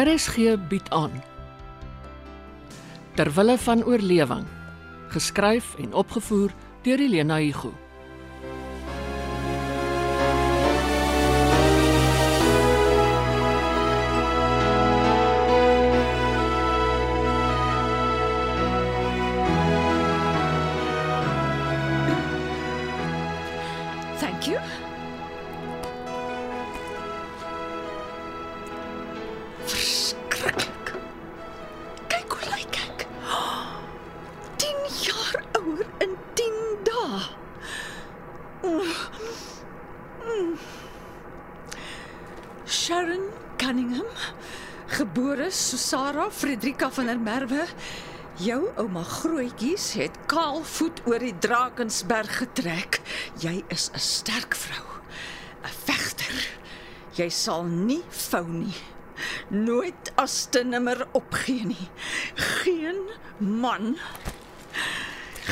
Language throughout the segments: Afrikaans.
RSG bied aan. Terwille van oorlewing. Geskryf en opgevoer deur Elena Igu. Thank you. Gebore Susara Frederika van der Merwe. Jou ouma grootjies het kaalvoet oor die Drakensberg getrek. Jy is 'n sterk vrou, 'n vegter. Jy sal nie vou nie. Nooit as te nimmer opgee nie. Geen man,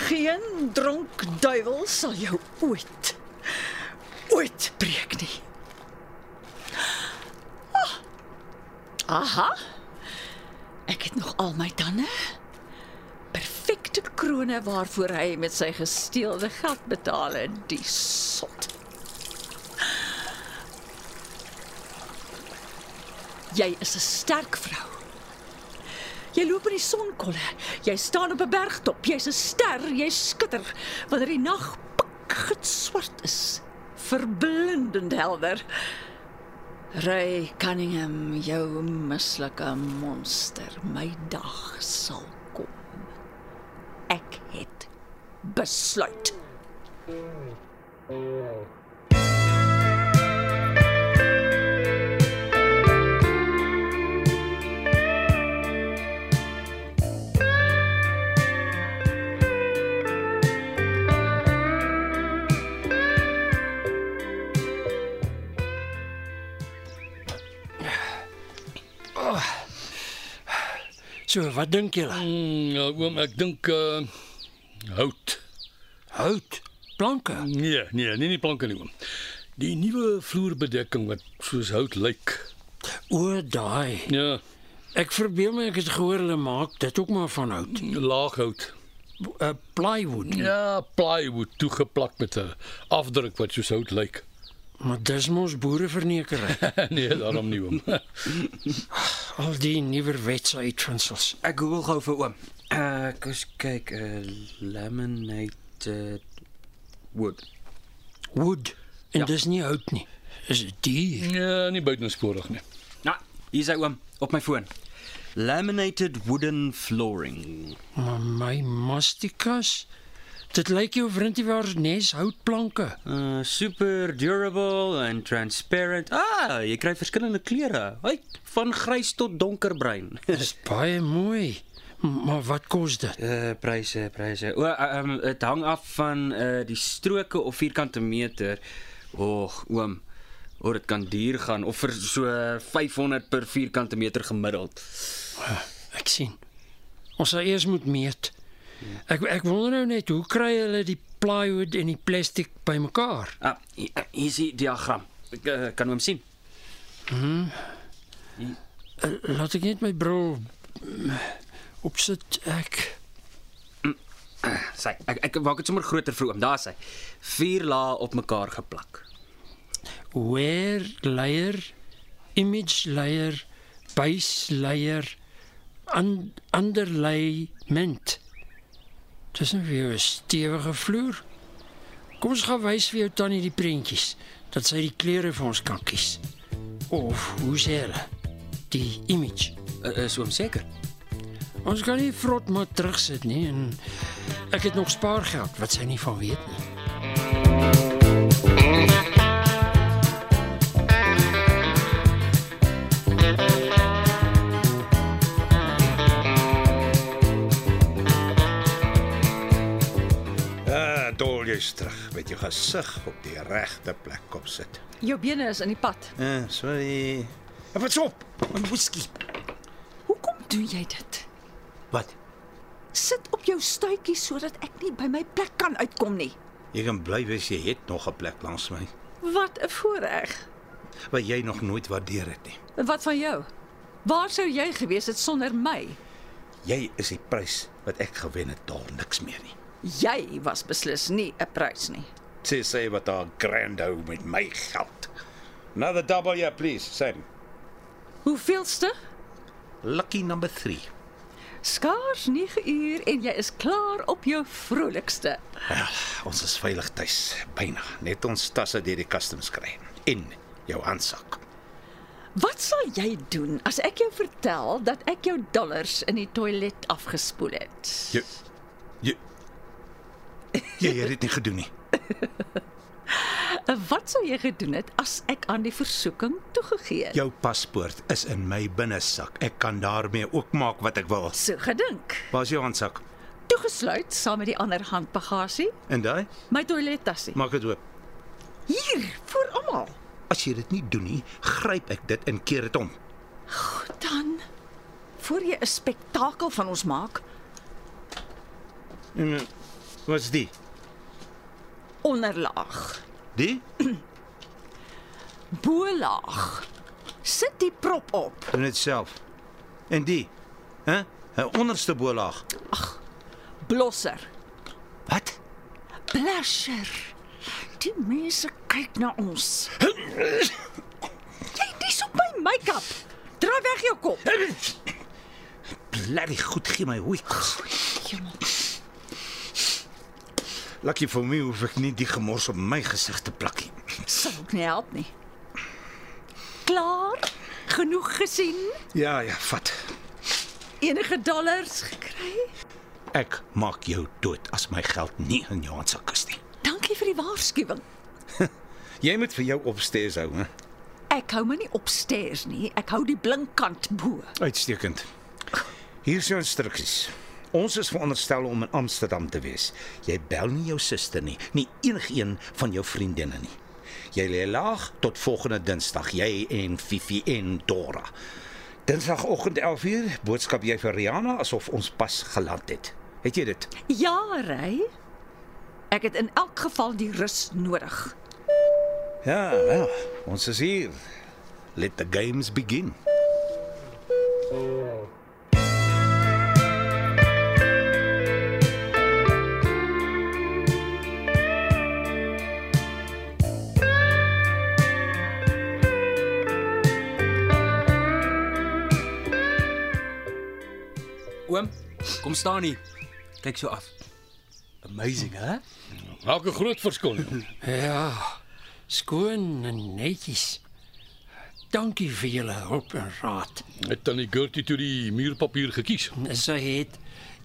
geen dronk duiwel sal jou ooit ooit breek nie. Aha. Ek het nog al my tande. Perfekte krone waarvoor hy met sy gesteelde geld betaal het, die sot. Jy is 'n sterk vrou. Jy loop in die sonkolle. Jy staan op 'n bergtop. Jy's 'n ster, jy skitter wanneer die nag pikgit swart is. Verblindend helder. Ray Cunningham, jou mislike monster, my dag sal kom. Ek het besluit. So, wat dink julle? Mm, ja, oom, ek dink uh hout. Hout, planke. Nee, nee, nie die planke nie oom. Die nuwe vloerbedekking wat soos hout lyk. O, daai. Ja, Ek verbeel my ek het gehoor hulle maak dit ook maar van hout. laaghout. Uh, plywood. Ja, plywood toegeplak met 'n afdruk wat soos hout lyk. Maar dis mos boerevernekery. nee, daarom nie oom. Al die nuwerwetse uitvindsels. Ek Google gou vir oom. Uh, ek eens kyk, uh, laminated wood. Wood. En Ja. dis nie hout nie. Is dit duur? ja, nie buitensporig nie. Nou, hier is hy oom op my foon. Laminated wooden flooring. Maar my mastikas. Dit lyk jou vriendie waar nes houtplanke. Uh, super durable and transparent. Ah, jy kry verskillende kleure. Hy van grys tot donkerbruin. Dis baie mooi. Maar wat kos dit? uh pryse, pryse. O, uh, um, dit hang af van uh die stroke of vierkante meter. Och, oom. O, dit kan duur gaan of vir so 500 per vierkante meter gemiddeld. Ek sien. Ons sal eers moet meet. Ek ek wonder nou net hoe kry hulle die plywood en die plastiek bymekaar? Ah, hier, hier is die diagram. Ek uh, kan hom sien. Uh, Laat ek net my bril mm, opsit. Ek Sy, ek ek maak dit sommer groter vir oom. Daar's hy. Vier lae op mekaar geplak. wear layer, image layer, base layer, un, underlayment. Dis 'n weer 'n stewige vloer. Kom ons gaan wys vir jou tannie die prentjies dat sy die kleure vir ons kan kies. Of hoe sê hulle? Die image. Uh, is oom seker? Ons kan nie vrot maar terugsit nie en ek het nog spaargeld wat sy nie van weet nie. Jy's terug met jou gesig op die regte plek op sit. Jou bene is in die pad. Ah, sorry. En wat's op? My whisky. Hoekom doen jy dit? Wat? Sit op jou stuitjie sodat ek nie by my plek kan uitkom nie. Jy kan bly wees jy het nog 'n plek langs my Wat 'n voorreg. wat jy nog nooit waardeer het nie. Wat van jou? Waar sou jy gewees het sonder my? Jy is die prys wat ek gewen het, daar niks meer nie. Jy was beslis nie 'n prys nie. Sê sê wat daar grand hou met my geld. Another double yeah, please, Sam. Hoeveelste? Lucky number 3. Skaars 9 uur en jy is klaar op jou vrolikste. Ja, ons is veilig tuis, byna. Net ons tasse deur die customs kry en jou handsak. Wat sal jy doen as ek jou vertel dat ek jou dollars in die toilet afgespoel het? Jy jy jy het dit nie gedoen nie. Wat sou jy gedoen het as ek aan die versoeking toegegee het? Jou paspoort is in my binnesak. Ek kan daarmee ook maak wat ek wil. So gedink. Waar is jou handsak? Toegesluit saam met die ander handbagasie, En daai? my toilettassie. Maak dit oop. Hier vir almal. As jy dit nie doen nie, gryp ek dit en keer dit om. Dan voor jy 'n spektakel van ons maak, En wat's die? onderlaag, Die? bolaag. Sit die prop op. Doen dit self. En die? Hæ? 'n Onderste bolaag. Blosser. Wat? Blusher. Die mense kyk na ons. Jy dis op my make-up. Draai weg jou kop. Bloody goed gee my hoekos. Lucky vir my hoef ek nie die gemors op my gesig te plak nie. Sal ook nie help nie. Klaar? Genoeg gesien? Ja, ja, vat. Enige dollars gekry? Ek maak jou dood as my geld nie in jou handsak is nie. Dankie vir die waarskuwing. Jy moet vir jou opstees hou, hè? Ek hou my nie opstairs nie. Ek hou die blinkkant bo. Uitstekend. Hier is jou instruksies. Ons is veronderstel om in Amsterdam te wees. Jy bel nie jou suster nie, nie enigiemand van jou vriendinne nie. Jy lê laag tot volgende Dinsdag, jy en Fifi en Dora. Dinsdagoggend 11uur boodskap jy vir Rihanna asof ons pas geland het. Het jy dit? Ja, Ry. Ek het in elk geval die rus nodig. Ja, wel, ons is hier. Let the games begin. Oom, kom staan hier. Kyk so af. Amazing, hè? Maak 'n groot verskil. nie. Ja, skoon en netjies. Dankie vir julle hulp en raad. Het tannie Gertie toe die muurpapier gekies. Sy het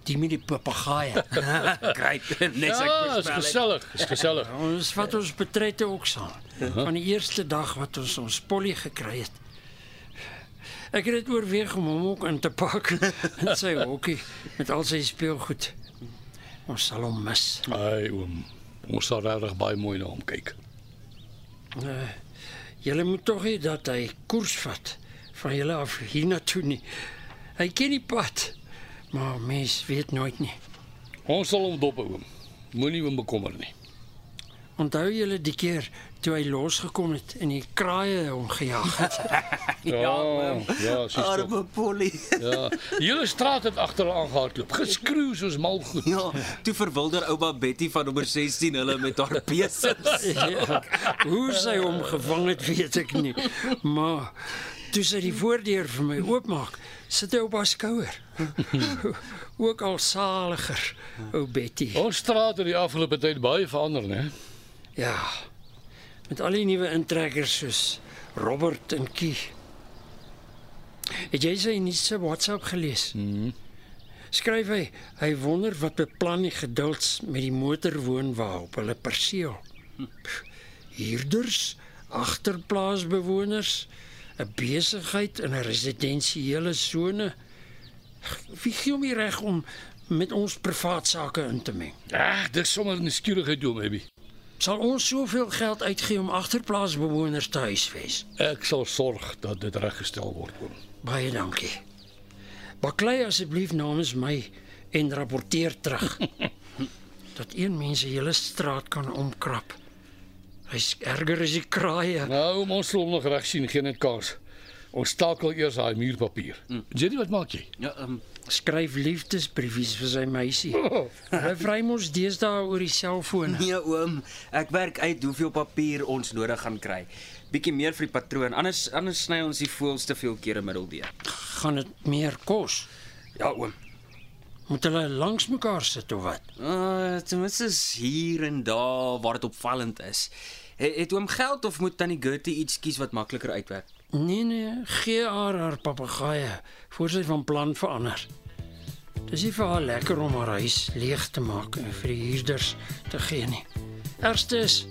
die met die papegaaie. Gryp net so Ja, is gesellig, is gesellig. ons wat ons betrette ook saam. Van die eerste dag wat ons ons polly gekry het. Ek het dit oorweeg om hom ook in te pak in sy hokkie met al sy speelgoed. Ons sal hom mis. Ai oom, ons sal regtig baie mooi na hom kyk. Julle moet tog hê dat hy koers vat van julle af hiernatoe nie. Hy ken die pad, maar mens weet nooit nie. Ons sal hom dop hou oom. Moenie hom bekommer nie. Onthou julle die keer toe hy losgekom het en die kraaie hom gejaag het? Ja, ja, sies tog. Arme Polly. Ja, die hele straat het agter haar aangehardloop, geskreeu soos mal goed. Ja, toe verwilder ouma Betty van nommer 16 hulle met haar besels. ja, hoe sy hom gevang het, weet ek nie. Maar toe sy die voordeur vir my oopmaak, sit hy op haar skouer. ook al saliger, ou Betty. Ons straat het die afgelope tyd baie verander, né? Ja. Met al die nuwe intrekkers soos Robert en Kie. Het jy sy nie se WhatsApp gelees? Mhm. Skryf hy, hy wonder wat beplan die gedulds met die motorwoonwa op hulle perseel. Huurders, agterplaasbewoners, 'n besigheid in 'n residensiële sone. Wie gee hom die reg om met ons privaat sake in te meng? Ag, dis sommer 'n skierigheid oom, Abby. Sal ons soveel geld uitgee om agterplaasbewoners te huisves? Ek sal sorg dat dit reggestel word oom. Baie dankie. Baklei asseblief namens my en rapporteer terug. dat een mens se hele straat kan omkrap. Hy's erger as die kraaie. Nou, ons sal hom nog reg sien, geen net kaas. Ons stakel eers daai muurpapier. Jenny, wat maak jy? Ja, ehm um, Skryf liefdesbriefies vir sy meisie. Hulle vry mos deesdae oor die selfoon. nee oom, ek werk uit hoeveel papier ons nodig gaan kry. Bietjie meer vir die patroon, anders anders sny ons die voëls te veel kere middeldeur. Gaan dit meer kos? Ja oom. Moet hulle langs mekaar sit of wat? Uh, ten minste is hier en daar waar dit opvallend is. Het, het oom geld of moet tannie Gertie iets kies wat makliker uitwerk? Nee nee, gee haar haar papegaaie voor sy van plan verander. Dis nie vir haar lekker om haar huis leeg te maak en vir die huurders te gee nie. Ergste is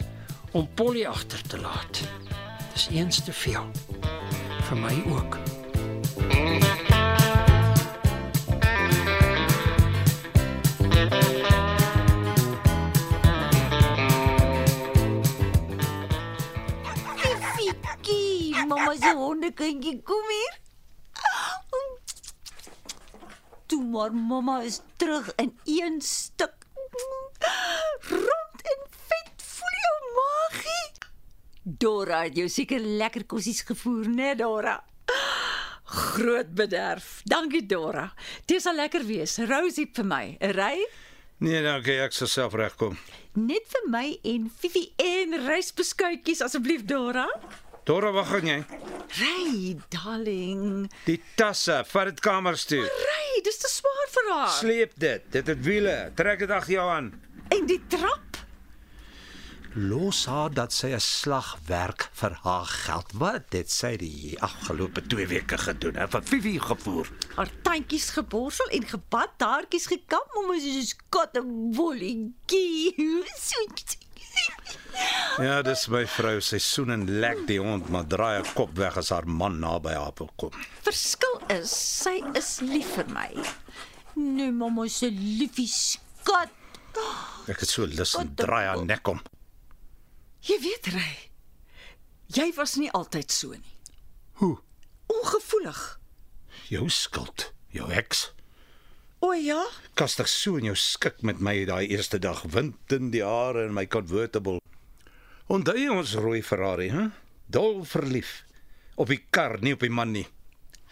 om Polly agter te laat. Dis eens te veel. Vir my ook. Mamma se hondekindjie, kom hier. Toe maar mamma is terug in een stuk. Rond en vet, voel jou magie. Dora het jou seker lekker kossies gevoer, né, Dora? Groot bederf. Dankie Dora. Dit sal lekker wees. Rosie vir my. 'n Ry Nee, dankie, ek sal self regkom. net vir my en Fifi en rysbeskuitjies asseblief Dora. Dora, waar gaan jy? Ry, darling. Die tasse, vat dit kamers toe. Ry, dis te swaar vir haar. Sleep dit. Dit het wiele. Trek dit agter jou aan. En die trap? Los haar dat sy 'n slag werk vir haar geld. Wat dit sy die afgelope 2 weke gedoen het. Wat Vivi gevoer. Haar tandjies geborsel en gebad, haartjies gekap, mamma soos kat 'n wolletjie. Soet. Ja, dis my vrou. Sy soen en lek die hond, maar draai haar kop weg as haar man naby haar wil kom. Verskil is, sy is lief vir my. Nee, mamma se liefie skat. Ek het so lus om draai haar nek om. Jy weet, Ry. Jy was nie altyd so nie. Hoe? Ongevoelig. Jou skuld, jou heks. O ja, Kastig so in jou skik met my daai eerste dag wind in die hare in my convertible. Onthou jy ons rooi Ferrari, hè? Dol verlief. Op die kar, nie op die man nie.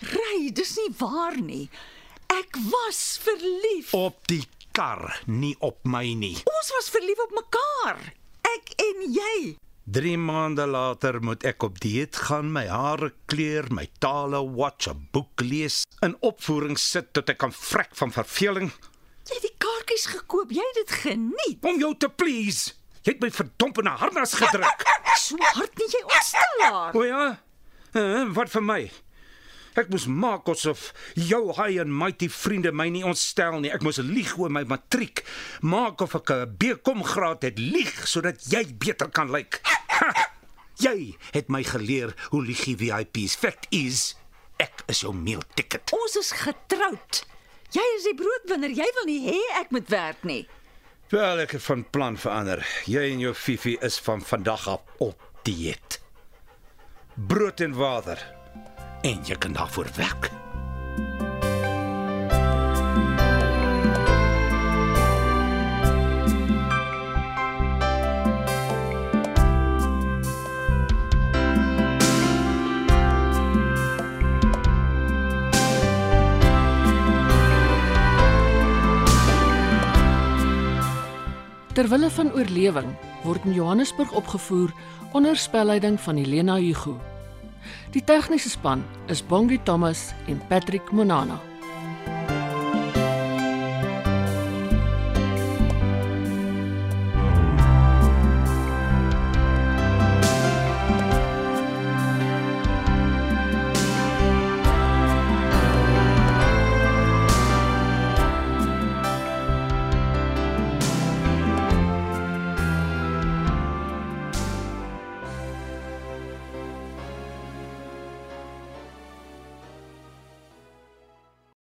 Ry, dis nie waar nie. Ek was verlief. Op die kar, nie op my nie. Ons was verlief op mekaar. Ek en jy. 3 maande later moet ek op dieet gaan, my hare kleur, my tale watch, 'n boek lees, in opvoering sit tot ek kan vrek van verveling Jy het die kaartjies gekoop. Jy het dit geniet. om jou te please. Jy het my verdompende harnas gedruk. So hard nie jy ontstel haar. O ja. Uh, wat vir my? Ek moes maak asof jou high and mighty vriende my nie ontstel nie. Ek moes lieg oor my matriek, maak of ek 'n BCom graad het, lieg sodat jy beter kan lyk. Ha! Jy het my geleer hoe lieg jy VIP's. Fact is, ek is jou meal ticket. Ons is getroud. Jy is die broodwinner. Jy wil nie hê ek moet werk nie. Wel, ek het van plan verander. Jy en jou Fifi is van vandag af op dieet. Brood en water. En jy kan daarvoor werk. Terwille van oorlewing word in Johannesburg opgevoer onder spelleiding van Helena Hugo. Die tegniese span is Bongie Thomas en Patrick Monana.